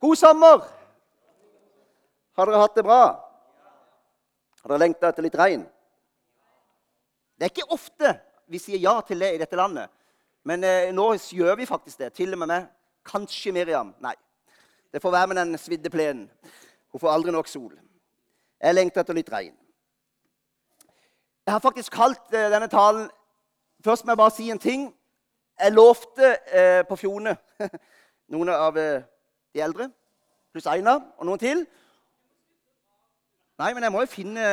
God sommer! Har dere hatt det bra? Har dere lengta etter litt regn? Det er ikke ofte vi sier ja til det i dette landet. Men eh, nå gjør vi faktisk det. Til og med meg. Kanskje Miriam. Nei. Det får være med den svidde plenen. Hun får aldri nok sol. Jeg lengter etter litt regn. Jeg har faktisk kalt eh, denne talen Først må jeg bare si en ting. Jeg lovte eh, på Fjone noen av eh, de eldre, pluss Einar og noen til Nei, men jeg må jo finne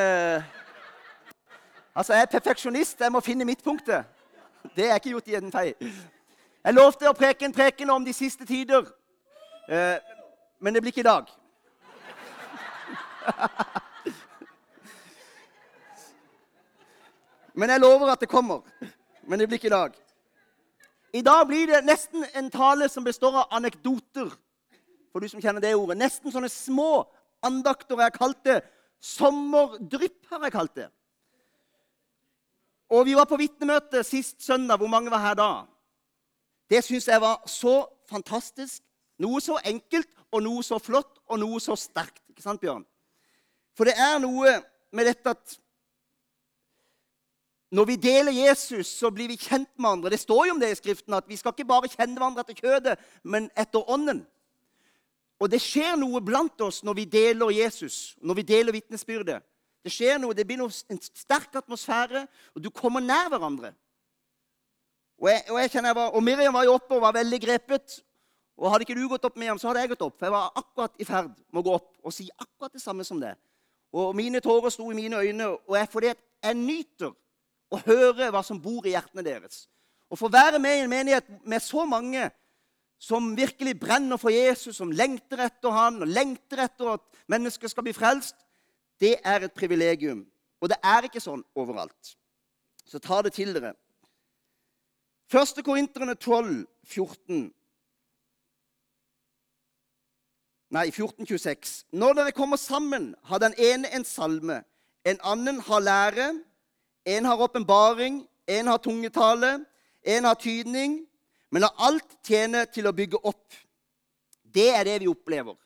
Altså, jeg er perfeksjonist. Jeg må finne midtpunktet. Det er ikke gjort i en fei. Jeg lovte å preke en preken om de siste tider, eh, men det blir ikke i dag. Men jeg lover at det kommer. Men det blir ikke i dag. I dag blir det nesten en tale som består av anekdoter. For du som kjenner det ordet. Nesten sånne små andakter. Jeg har kalt det sommerdrypp. har jeg kalt det. Og Vi var på vitnemøte sist søndag. Hvor mange var her da? Det syns jeg var så fantastisk. Noe så enkelt og noe så flott og noe så sterkt. Ikke sant, Bjørn? For det er noe med dette at når vi deler Jesus, så blir vi kjent med andre. Det står jo om det i Skriften at vi skal ikke bare kjenne hverandre etter kjødet, men etter ånden. Og det skjer noe blant oss når vi deler Jesus, når vi deler vitnesbyrdet. Det skjer noe, det blir en sterk atmosfære, og du kommer nær hverandre. Og, jeg, og, jeg jeg var, og Miriam var jo oppe og var veldig grepet. Og Hadde ikke du gått opp med ham, så hadde jeg gått opp. For jeg var akkurat i ferd med å gå opp og si akkurat det samme som det. Og mine tårer sto i mine øyne, og jeg, fordi jeg nyter å høre hva som bor i hjertene deres. Å få være med i en menighet med så mange som virkelig brenner for Jesus, som lengter etter han, og lengter etter at mennesker skal bli frelst, det er et privilegium. Og det er ikke sånn overalt. Så ta det til dere. 1. Korinterne 12, 14. Nei, 1426. Når dere kommer sammen, har den ene en salme, en annen har lære, en har åpenbaring, en har tungetale, en har tydning, men la alt tjene til å bygge opp. Det er det vi opplever.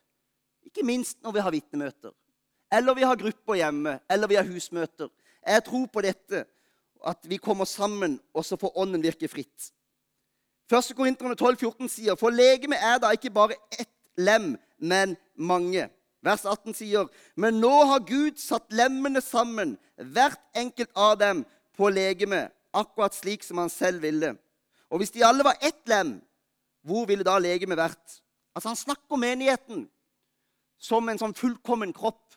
Ikke minst når vi har vitnemøter. Eller vi har grupper hjemme, eller vi har husmøter. Jeg tror på dette, at vi kommer sammen, og så får Ånden virke fritt. 1. Korinterne 12, 14 sier, For legeme er da ikke bare ett lem, men mange. Vers 18 sier, Men nå har Gud satt lemmene sammen, hvert enkelt av dem, på legeme, akkurat slik som han selv ville. Og hvis de alle var ett lem, hvor ville da legemet vært? Altså Han snakker om menigheten som en sånn fullkommen kropp.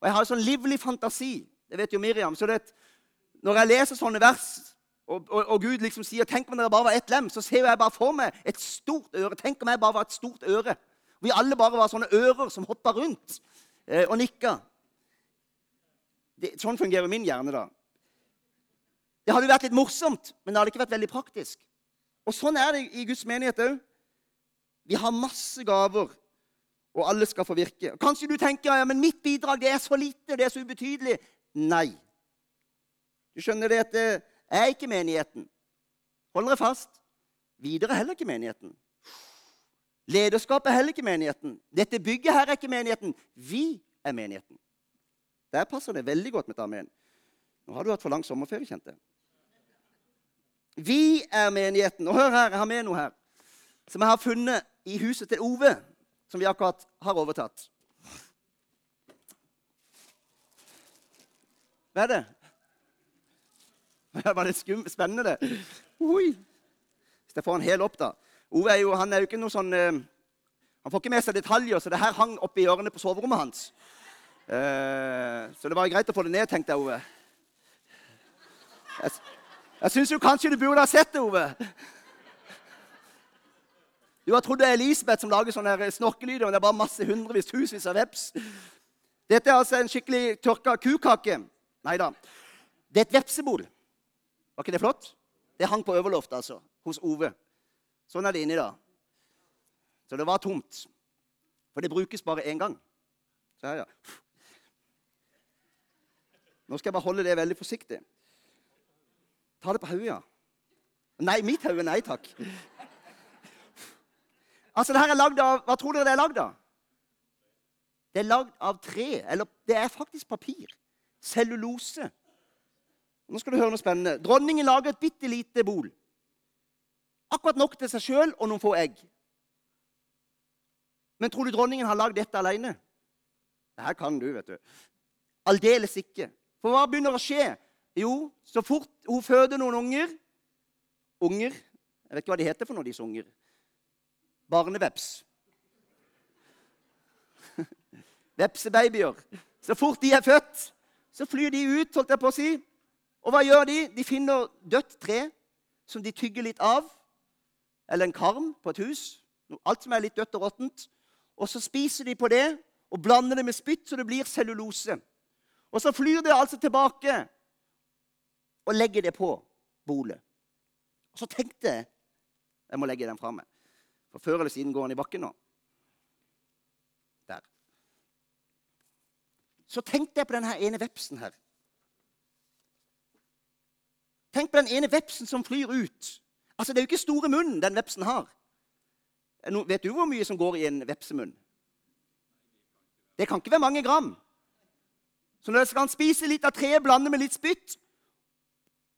Og jeg har en sånn livlig fantasi. Det vet jo Miriam. så det, Når jeg leser sånne vers, og, og, og, Gud liksom sier 'Tenk om dere bare var ett lem', så ser jeg bare for meg et stort øre. Tenk om jeg bare var et stort øre. Vi alle bare var sånne ører som hoppa rundt eh, og nikka. Sånn fungerer min hjerne, da. Det hadde jo vært litt morsomt, men det hadde ikke vært veldig praktisk. Og sånn er det i Guds menighet òg. Vi har masse gaver og alle skal få virke. Kanskje du tenker ja, men mitt bidrag det er så lite, det er så ubetydelig. Nei. Du skjønner det at det er ikke menigheten. Hold dere fast. Videre er heller ikke menigheten. Lederskap er heller ikke menigheten. Dette bygget her er ikke menigheten. Vi er menigheten. Der passer det veldig godt med et amen. Nå har du hatt for lang sommerferie, kjente jeg. Vi er menigheten. Og hør her, jeg har med noe her som jeg har funnet i huset til Ove som vi akkurat har overtatt. Hva er det? Var det skum, spennende? Oi. Hvis jeg får han hel opp, da. Ove er jo, han er jo ikke noe sånn uh, Han får ikke med seg detaljer, så det her hang oppi hjørnet på soverommet hans. Uh, så det var greit å få det ned, tenkte jeg, Ove. Jeg, jeg syns kanskje du burde ha sett det, Ove. Du har trodd det er Elisabeth som lager sånne snorkelyder, men det er bare masse hundrevis, tusenvis av veps. Dette er altså en skikkelig tørka kukake. Nei da. Det er et vepsebol. Var ikke det flott? Det hang på overloftet, altså, hos Ove. Sånn er det inni, da. Så det var tomt. For det brukes bare én gang. Så her, ja. Nå skal jeg bare holde det veldig forsiktig. Ta det på hodet, ja. Nei, mitt hode. Nei takk. Altså, det her er lagd av Hva tror dere det er lagd av? Det er lagd av tre. Eller det er faktisk papir. Cellulose. Nå skal du høre noe spennende. Dronningen lager et bitte lite bol. Akkurat nok til seg sjøl og noen få egg. Men tror du dronningen har lagd dette alene? Det her kan du, vet du. Aldeles ikke. For hva begynner å skje? Jo, så fort hun føder noen unger Unger Jeg vet ikke hva de heter for noe, disse unger. Barneveps. Vepsebabyer. Så fort de er født, så flyr de ut, holdt jeg på å si. Og hva gjør de? De finner dødt tre som de tygger litt av. Eller en karm på et hus. Alt som er litt dødt og råttent. Og så spiser de på det og blander det med spytt, så det blir cellulose. Og så flyr det altså tilbake og legger det på bolet. Og så tenkte jeg Jeg må legge den fra meg. For før eller siden går den i bakken nå. Der. Så tenkte jeg på denne ene vepsen her. Tenk på den ene vepsen som flyr ut. Altså, Det er jo ikke store munnen den vepsen har. Vet du hvor mye som går i en vepsemunn? Det kan ikke være mange gram. Så når han spise litt av treet, blande med litt spytt,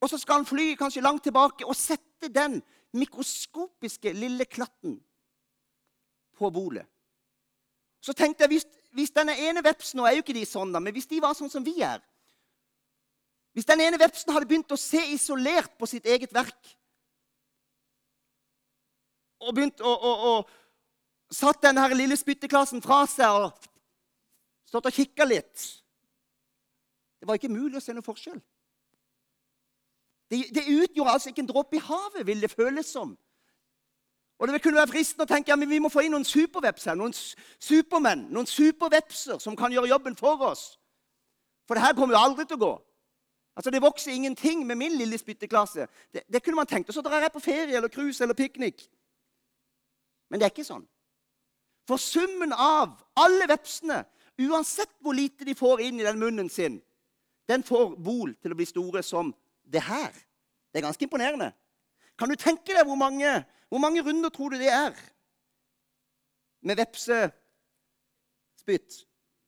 og så skal han fly kanskje langt tilbake og sette den mikroskopiske lille klatten på bolet. Så tenkte jeg, hvis, hvis denne ene vepsen Nå er jo ikke de sånn, da, men hvis de var sånn som vi er Hvis den ene vepsen hadde begynt å se isolert på sitt eget verk og begynt å, å, å satt denne lille spytteklassen fra seg og stått og kikka litt Det var ikke mulig å se noen forskjell. Det, det utgjorde altså ikke en dråpe i havet, vil det føles som. Og Det kunne være fristende å tenke ja, vi må få inn noen supervepser, noen supermenn, noen supervepser som kan gjøre jobben for oss. For det her kommer jo aldri til å gå. Altså, Det vokser ingenting med min lille spytteklasse. Det, det kunne man tenkt. Og så drar jeg på ferie eller cruise eller piknik. Men det er ikke sånn. For summen av alle vepsene, uansett hvor lite de får inn i den munnen sin, den får Bol til å bli store som det her. Det er ganske imponerende. Kan du tenke deg hvor mange, hvor mange runder tror du det er med vepsespytt?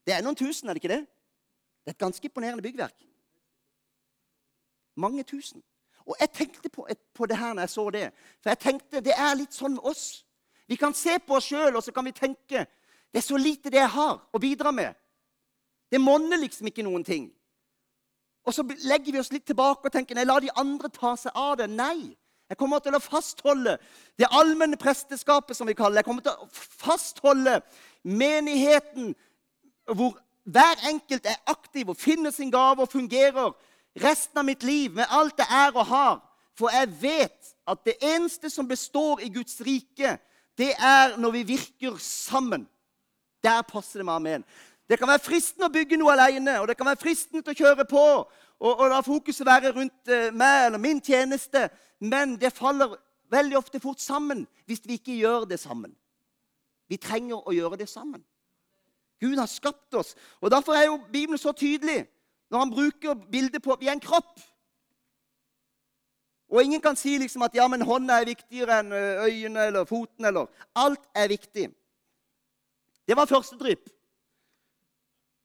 Det er noen tusen, er det ikke det? Det er et ganske imponerende byggverk. Mange tusen. Og jeg tenkte på, på det her når jeg så det. For jeg tenkte det er litt sånn med oss. Vi kan se på oss sjøl og så kan vi tenke det er så lite det jeg har å bidra med. Det monner liksom ikke noen ting. Og så legger vi oss litt tilbake og tenker nei, la de andre ta seg av det. Nei. Jeg kommer til å fastholde det allmenne presteskapet, som vi kaller det. Jeg kommer til å fastholde menigheten hvor hver enkelt er aktiv og finner sin gave og fungerer resten av mitt liv med alt det er og har. For jeg vet at det eneste som består i Guds rike, det er når vi virker sammen. Der passer det med amen. Det kan være fristende å bygge noe alene, og det kan være fristende til å kjøre på. Og, og la fokuset være rundt uh, meg eller min tjeneste. Men det faller veldig ofte fort sammen hvis vi ikke gjør det sammen. Vi trenger å gjøre det sammen. Gud har skapt oss. Og Derfor er jo Bibelen så tydelig når han bruker bildet på vi er en kropp. Og ingen kan si liksom at ja, men hånda er viktigere enn eh, øynene eller foten. eller Alt er viktig. Det var første drypp.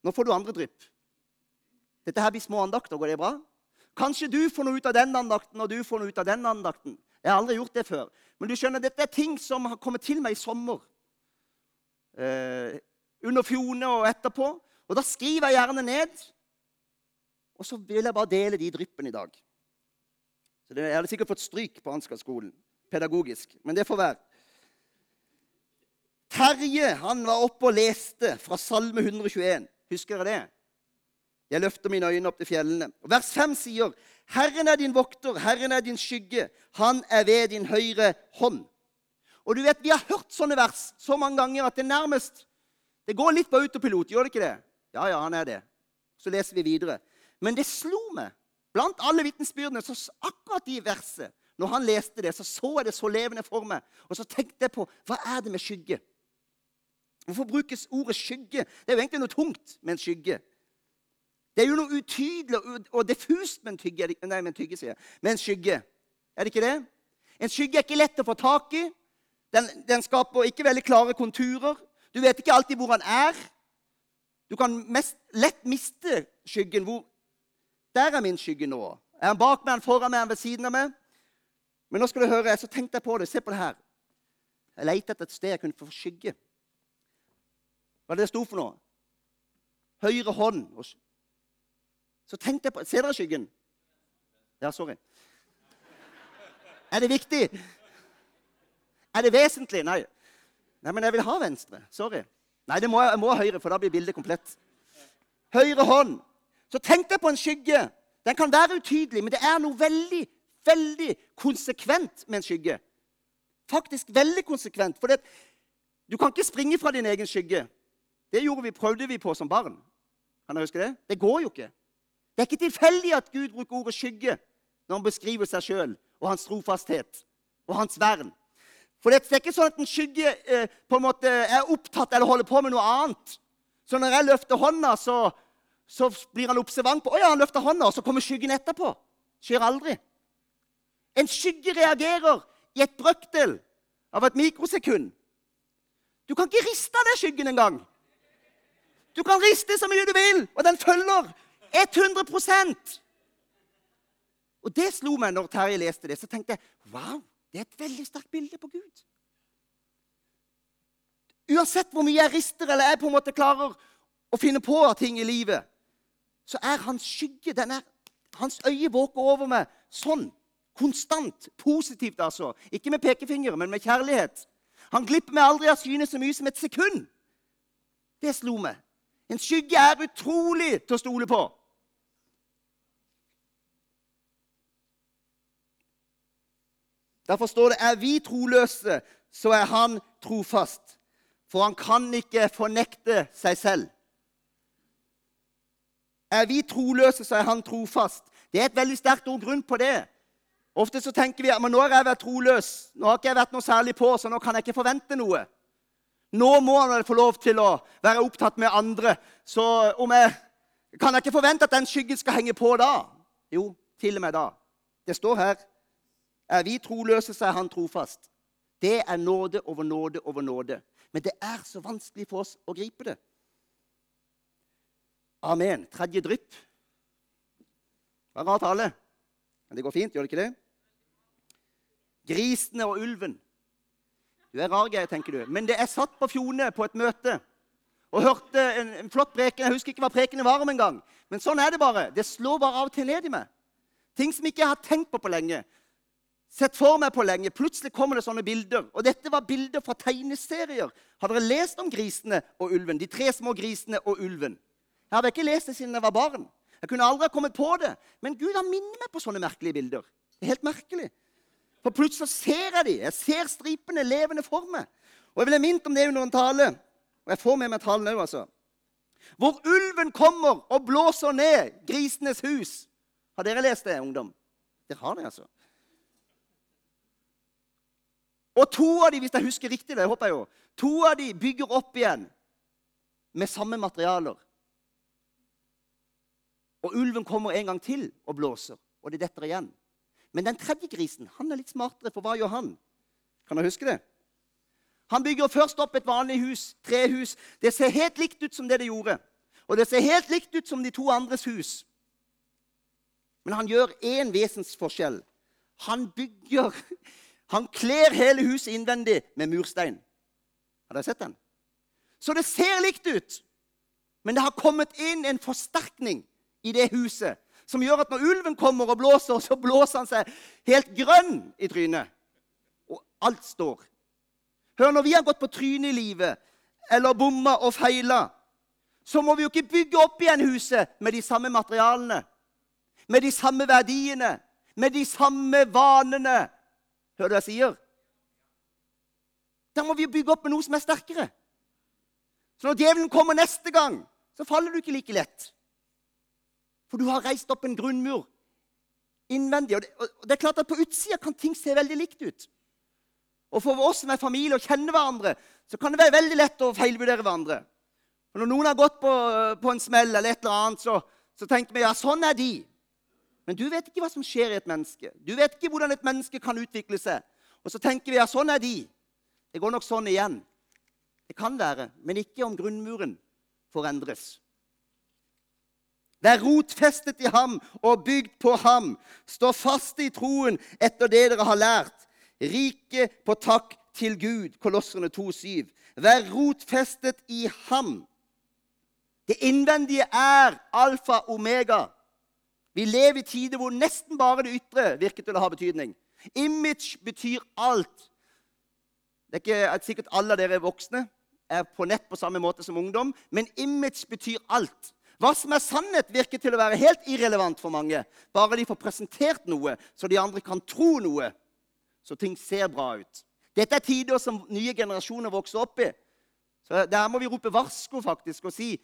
Nå får du andre drypp. Dette her blir små andakter. Går det bra? Kanskje du får noe ut av den andakten, og du får noe ut av den andakten. Jeg har aldri gjort det før. Men du skjønner, dette er ting som har kommet til meg i sommer. Eh, under fjone og etterpå. Og da skriver jeg gjerne ned. Og så vil jeg bare dele de dryppene i dag. Så det, Jeg hadde sikkert fått stryk på Ansgar-skolen pedagogisk, men det får være. Terje han var oppe og leste fra Salme 121. Husker dere det? Jeg løfter mine øyne opp til fjellene. Vers 5 sier, 'Herren er din vokter, Herren er din skygge. Han er ved din høyre hånd.' Og du vet, Vi har hørt sånne vers så mange ganger at det nærmest Det går litt på autopilot, gjør det ikke det? Ja, ja, han er det. Så leser vi videre. Men det slo meg, blant alle vitnesbyrdene, så akkurat de verset Når han leste det, så så jeg det så levende for meg. Og så tenkte jeg på hva er det med skygge? Hvorfor brukes ordet skygge? Det er jo egentlig noe tungt med en skygge. Det er jo noe utydelig og diffust med en tygge, nei, med en tygge, sier jeg. Med en skygge. Er det ikke det? En skygge er ikke lett å få tak i. Den, den skaper ikke veldig klare konturer. Du vet ikke alltid hvor han er. Du kan mest, lett miste skyggen. Hvor, der er min skygge nå. Er han bak meg, er han foran meg, er han ved siden av meg? Men nå skal du høre, så tenkte jeg på det. Se på det her. Jeg lette etter et sted jeg kunne få skygge. Hva det sto for noe? Høyre hånd. Så tenkte jeg på Ser dere skyggen? Ja, sorry. Er det viktig? Er det vesentlig? Nei. Nei, men jeg vil ha venstre. Sorry. Nei, må jeg, jeg må ha høyre, for da blir bildet komplett. Høyre hånd. Så tenkte jeg på en skygge. Den kan være utydelig, men det er noe veldig, veldig konsekvent med en skygge. Faktisk veldig konsekvent. For du kan ikke springe fra din egen skygge. Det vi, prøvde vi på som barn. Kan dere huske det? Det går jo ikke. Det er ikke tilfeldig at Gud bruker ordet skygge når han beskriver seg sjøl og hans trofasthet og hans vern. For det er ikke sånn at en skygge eh, på en måte er opptatt eller holder på med noe annet. Så når jeg løfter hånda, så, så blir han observant på Å ja, han løfter hånda, og så kommer skyggen etterpå. Skjer aldri. En skygge reagerer i et brøkdel av et mikrosekund. Du kan ikke riste av deg skyggen engang. Du kan riste så mye du vil, og den følger 100% Og det slo meg når Terje leste det. Så tenkte jeg wow, det er et veldig sterkt bilde på Gud. Uansett hvor mye jeg rister eller jeg på en måte klarer å finne på av ting i livet, så er hans skygge er, Hans øye våker over meg sånn. Konstant. Positivt, altså. Ikke med pekefinger, men med kjærlighet. Han glipper meg aldri av syne så mye som et sekund. Det slo meg. En skygge er utrolig til å stole på. Derfor står det er vi troløse, så er han trofast. For han kan ikke fornekte seg selv. Er vi troløse, så er han trofast. Det er et veldig sterkt ord grunn på det. Ofte så tenker vi at nå har jeg vært troløs. Nå har ikke jeg vært noe særlig på, så nå kan jeg ikke forvente noe. Nå må han få lov til å være opptatt med andre. Så jeg, kan jeg ikke forvente at den skyggen skal henge på da? Jo, til og med da. Det står her er vi troløse, så er han trofast. Det er nåde over nåde over nåde. Men det er så vanskelig for oss å gripe det. Amen. Tredje drypp. Det var rar tale. Men det går fint, gjør det ikke det? Grisene og ulven. Du er rar, Geir, tenker du. Men det er satt på Fjone på et møte og hørte en, en flott preken. Jeg husker ikke hva prekenen var om engang. Men sånn er det bare. Det slår bare av og til ned i meg. Ting som ikke jeg har tenkt på på lenge sett for meg på lenge. Plutselig kommer det sånne bilder. Og dette var bilder fra tegneserier. Har dere lest om grisene og ulven? De tre små grisene og ulven. Jeg hadde ikke lest det siden jeg var barn. Jeg kunne aldri ha kommet på det. Men Gud har minnet meg på sånne merkelige bilder. Det er helt merkelig. For plutselig ser jeg dem. Jeg ser stripene levende for meg. Og jeg ville minnet om det under en tale. Og jeg får med meg talen òg, altså. Hvor ulven kommer og blåser ned grisenes hus. Har dere lest det, ungdom? Dere har det, altså. Og to av de, hvis jeg husker riktig, det håper jeg jo, to av de bygger opp igjen med samme materialer. Og ulven kommer en gang til og blåser, og det detter igjen. Men den tredje grisen han er litt smartere, for hva gjør han? Kan dere huske det? Han bygger først opp et vanlig hus, trehus. Det ser helt likt ut som det det gjorde. Og det ser helt likt ut som de to andres hus. Men han gjør én vesensforskjell. Han bygger han kler hele huset innvendig med murstein. Har dere sett den? Så det ser likt ut. Men det har kommet inn en forsterkning i det huset som gjør at når ulven kommer og blåser, så blåser han seg helt grønn i trynet. Og alt står. Hør, når vi har gått på trynet i livet eller bomma og feila, så må vi jo ikke bygge opp igjen huset med de samme materialene, med de samme verdiene, med de samme vanene, Hører du hva jeg sier? Da må vi bygge opp med noe som er sterkere. Så når djevelen kommer neste gang, så faller du ikke like lett. For du har reist opp en grunnmur innvendig. Og det, og det er klart at På utsida kan ting se veldig likt ut. Og For oss som er familie og kjenner hverandre, så kan det være veldig lett å feilvurdere hverandre. Og Når noen har gått på, på en smell, eller et eller annet, så, så tenker vi ja, sånn er de. Men du vet ikke hva som skjer i et menneske. Du vet ikke hvordan et menneske kan utvikle seg. Og så tenker vi ja, sånn er de. Det går nok sånn igjen. Det kan være, men ikke om grunnmuren forendres. Vær rotfestet i ham og bygd på ham. Stå fast i troen etter det dere har lært. Rike på takk til Gud. Kolosserne 2,7. Vær rotfestet i ham. Det innvendige er alfa omega. Vi lever i tider hvor nesten bare det ytre virker til å ha betydning. Image betyr alt. Det er ikke sikkert alle av dere voksne er på nett på samme måte som ungdom, men image betyr alt. Hva som er sannhet, virker til å være helt irrelevant for mange. Bare de får presentert noe, så de andre kan tro noe, så ting ser bra ut. Dette er tider som nye generasjoner vokser opp i. Så Der må vi rope varsko faktisk og si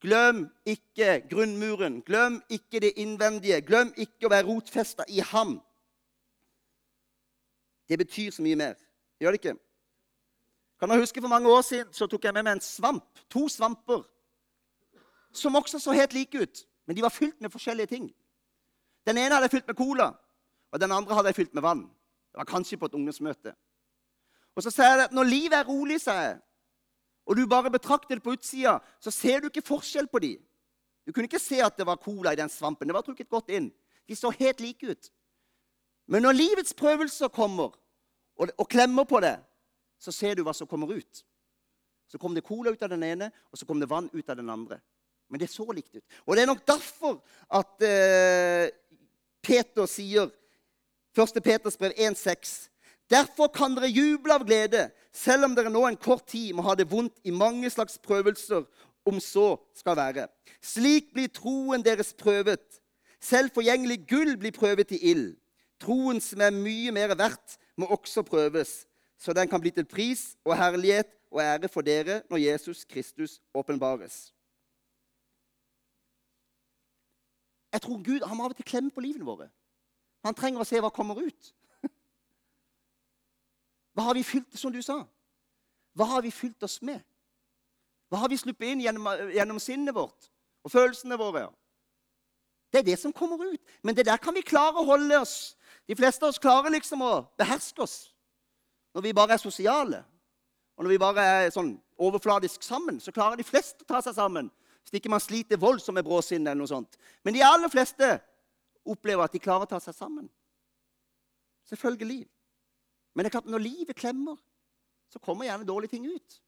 Glem ikke grunnmuren. Glem ikke det innvendige. Glem ikke å være rotfesta i ham. Det betyr så mye mer. Gjør det ikke? Kan du huske For mange år siden så tok jeg med meg en svamp. To svamper som også så helt like ut. Men de var fylt med forskjellige ting. Den ene hadde jeg fylt med cola, og den andre hadde jeg fylt med vann. Det var kanskje på et ungdomsmøte. Og så sier jeg at når livet er rolig, sier jeg, og du bare betrakter det på utsida, så ser du ikke forskjell på de. Du kunne ikke se at det var cola i den svampen. Det var trukket godt inn. De så helt like ut. Men når livets prøvelser kommer og, og klemmer på det, så ser du hva som kommer ut. Så kom det cola ut av den ene, og så kom det vann ut av den andre. Men det så likt ut. Og det er nok derfor at eh, Peter sier 1. Peters brev 1,6.: Derfor kan dere juble av glede, selv om dere nå en kort tid må ha det vondt i mange slags prøvelser, om så skal være. Slik blir troen deres prøvet. Selv forgjengelig gull blir prøvet i ild. Troen som er mye mer verdt, må også prøves, så den kan bli til pris og herlighet og ære for dere når Jesus Kristus åpenbares. Jeg tror Gud han må av og til klemme på livene våre. Han trenger å se hva kommer ut. Hva har vi fylt som du sa? Hva har vi fylt oss med? Hva har vi sluppet inn gjennom, gjennom sinnet vårt og følelsene våre? Det er det som kommer ut. Men det der kan vi klare å holde oss. De fleste av oss klarer liksom å beherske oss når vi bare er sosiale. Og når vi bare er sånn overfladisk sammen, så klarer de fleste å ta seg sammen. Hvis ikke man sliter voldsomt med bråsinne eller noe sånt. Men de aller fleste opplever at de klarer å ta seg sammen. Selvfølgelig. Men det er klart, når livet klemmer, så kommer gjerne dårlige ting ut.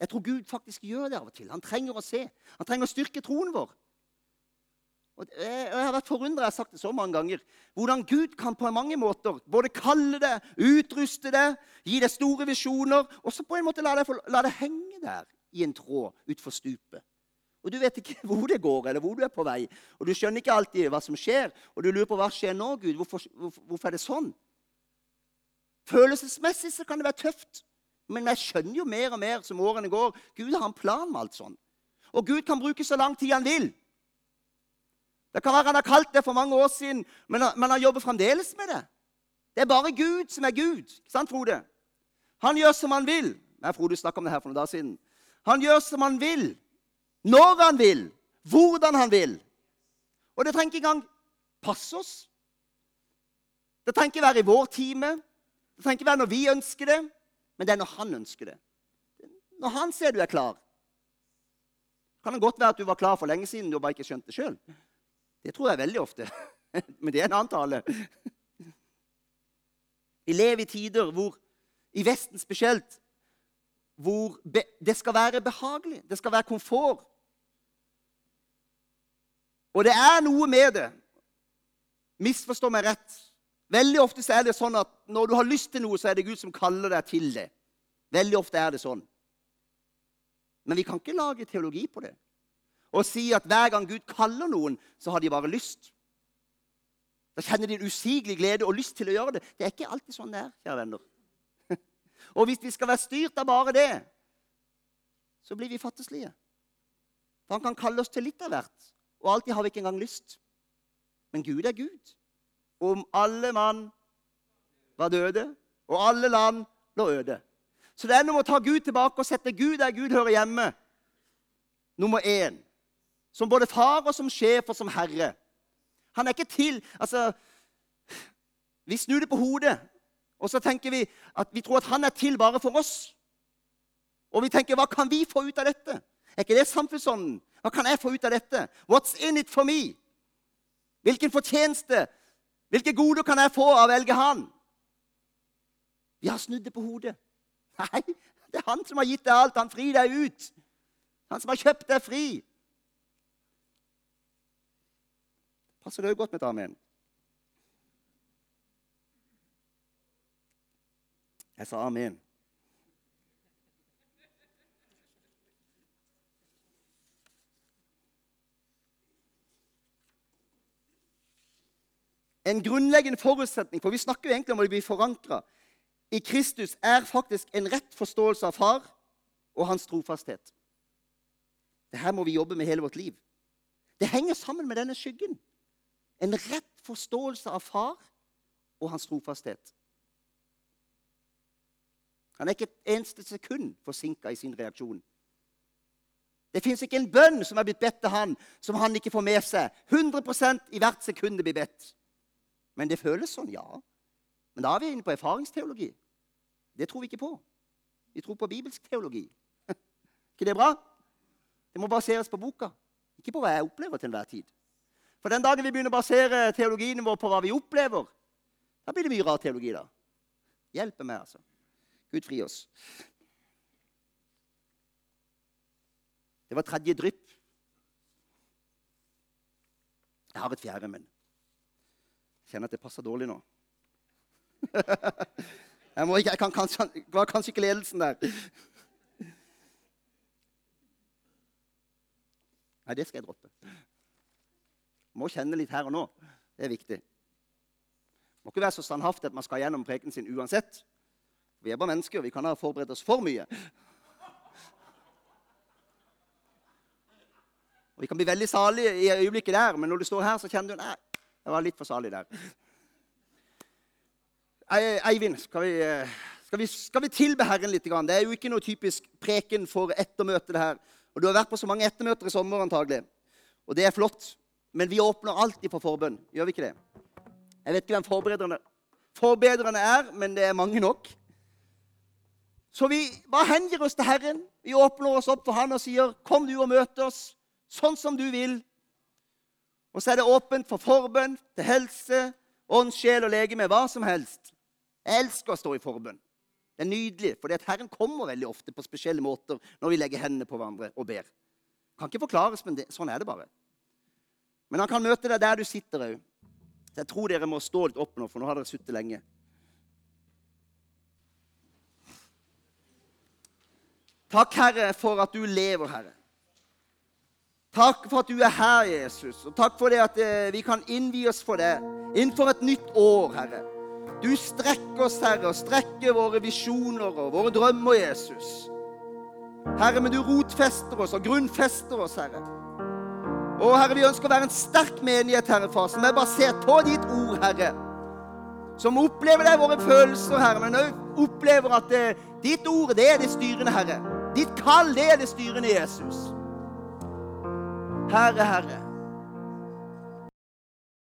Jeg tror Gud faktisk gjør det av og til. Han trenger å se. Han trenger å styrke troen vår. Og jeg har vært forundret, jeg har sagt det så mange ganger, hvordan Gud kan på mange måter både kalle det, utruste det, gi deg store visjoner, og så på en måte la det, la det henge der i en tråd utfor stupet. Og Du vet ikke hvor det går, eller hvor du er på vei. Og Du skjønner ikke alltid hva som skjer, og du lurer på hva skjer nå, Gud. Hvorfor, hvorfor er det sånn? Følelsesmessig så kan det være tøft, men jeg skjønner jo mer og mer som årene går. Gud har en plan med alt sånn. Og Gud kan bruke så lang tid han vil. Det kan være han har kalt det for mange år siden, men han, men han jobber fremdeles med det. Det er bare Gud som er Gud. Ikke sant, Frode? Han gjør som han vil. Nei, Frode snakka om det her for noen dager siden. Han gjør som han vil, når han vil, hvordan han vil. Og det trenger ikke engang passe oss. Det trenger ikke være i vår time. Det trenger ikke være når vi ønsker det, men det er når han ønsker det. Når han ser du er klar. Kan det godt være at du var klar for lenge siden, du bare ikke skjønte det sjøl. Det tror jeg veldig ofte. Men det er en annen tale. Vi lever i tider hvor, i Vesten spesielt, hvor det skal være behagelig. Det skal være komfort. Og det er noe med det. Misforstå meg rett. Veldig ofte er det sånn at når du har lyst til noe, så er det Gud som kaller deg til det. Veldig ofte er det sånn. Men vi kan ikke lage teologi på det og si at hver gang Gud kaller noen, så har de bare lyst. Da kjenner de en usigelig glede og lyst til å gjøre det. Det er ikke alltid sånn det er, kjære venner. Og hvis vi skal være styrt av bare det, så blir vi fattigslige. For han kan kalle oss til litt av hvert, og alltid har vi ikke engang lyst. Men Gud er Gud. Om alle mann var døde, og alle land lå øde. Så det er noe med å ta Gud tilbake og sette Gud der Gud hører hjemme. Nummer én. Som både far og som sjef og som herre. Han er ikke til Altså, vi snur det på hodet. Og så tenker vi at vi tror at han er til bare for oss. Og vi tenker hva kan vi få ut av dette? Er ikke det samfunnsånden? Hva kan jeg få ut av dette? What's in it for me? Hvilken fortjeneste, hvilke goder kan jeg få av å velge Han? Vi har snudd det på hodet. Nei, det er Han som har gitt deg alt. Han frir deg ut. Han som har kjøpt deg fri. Passer det òg godt med et? Jeg sa amen. En grunnleggende forutsetning, for vi snakker jo egentlig om å bli forankra i Kristus, er faktisk en rett forståelse av Far og hans trofasthet. Dette må vi jobbe med hele vårt liv. Det henger sammen med denne skyggen. En rett forståelse av Far og hans trofasthet. Han er ikke et eneste sekund forsinka i sin reaksjon. Det fins ikke en bønn som er blitt bedt til han, som han ikke får med seg. 100% i hvert sekund det blir bedt. Men det føles sånn, ja. Men da er vi inne på erfaringsteologi. Det tror vi ikke på. Vi tror på bibelsk teologi. ikke det bra? Det må baseres på boka, ikke på hva jeg opplever til enhver tid. For den dagen vi begynner å basere teologien vår på hva vi opplever, da blir det mye rar teologi. da. Hjelpe meg, altså. Gud fri oss. Det var tredje drypp. Jeg har et fjerde, men jeg kjenner at det passer dårlig nå. Jeg, må ikke, jeg kan kanskje, var kanskje ikke ledelsen der. Nei, det skal jeg droppe. Må kjenne litt her og nå. Det er viktig. Må ikke være så standhaftig at man skal gjennom preken sin uansett. Vi er bare mennesker. Vi kan ha forberedt oss for mye. Og Vi kan bli veldig salige i øyeblikket der, men når du står her, så kjenner du nei, jeg var litt for salig der. Eivind, skal vi, skal, vi, skal vi, tilbe Herren litt? Det er jo ikke noe typisk preken for ettermøte. det her. Og Du har vært på så mange ettermøter i sommer, antagelig. Og det er flott. Men vi åpner alltid for forbønn. Gjør vi ikke det? Jeg vet ikke hvem forbedrerne, forbedrerne er, men det er mange nok. Så vi bare hengir oss til Herren. Vi åpner oss opp for Han og sier, 'Kom du og møt oss sånn som du vil.' Og så er det åpent for forbønn til helse, ånd, sjel og legeme, hva som helst. Jeg elsker å stå i forbønn. Det er nydelig, for Herren kommer veldig ofte på spesielle måter når vi legger hendene på hverandre og ber. Kan ikke forklares, men det, sånn er det bare. Men han kan møte deg der du sitter òg. Så jeg tror dere må stå litt opp nå, for nå har dere sittet lenge. Takk, Herre, for at du lever, Herre. Takk for at du er her, Jesus. Og takk for det at eh, vi kan innvie oss for det innenfor et nytt år, Herre. Du strekker oss, Herre, og strekker våre visjoner og våre drømmer, Jesus. Herre, men du rotfester oss og grunnfester oss, Herre. Og Herre, vi ønsker å være en sterk menighet, Herre Far, som er basert på ditt ord, Herre. Som opplever det våre følelser, Herre, men òg opplever at det, ditt ord, det er det styrende, Herre. Ditt kall, det er det styrende Jesus. Herre, Herre.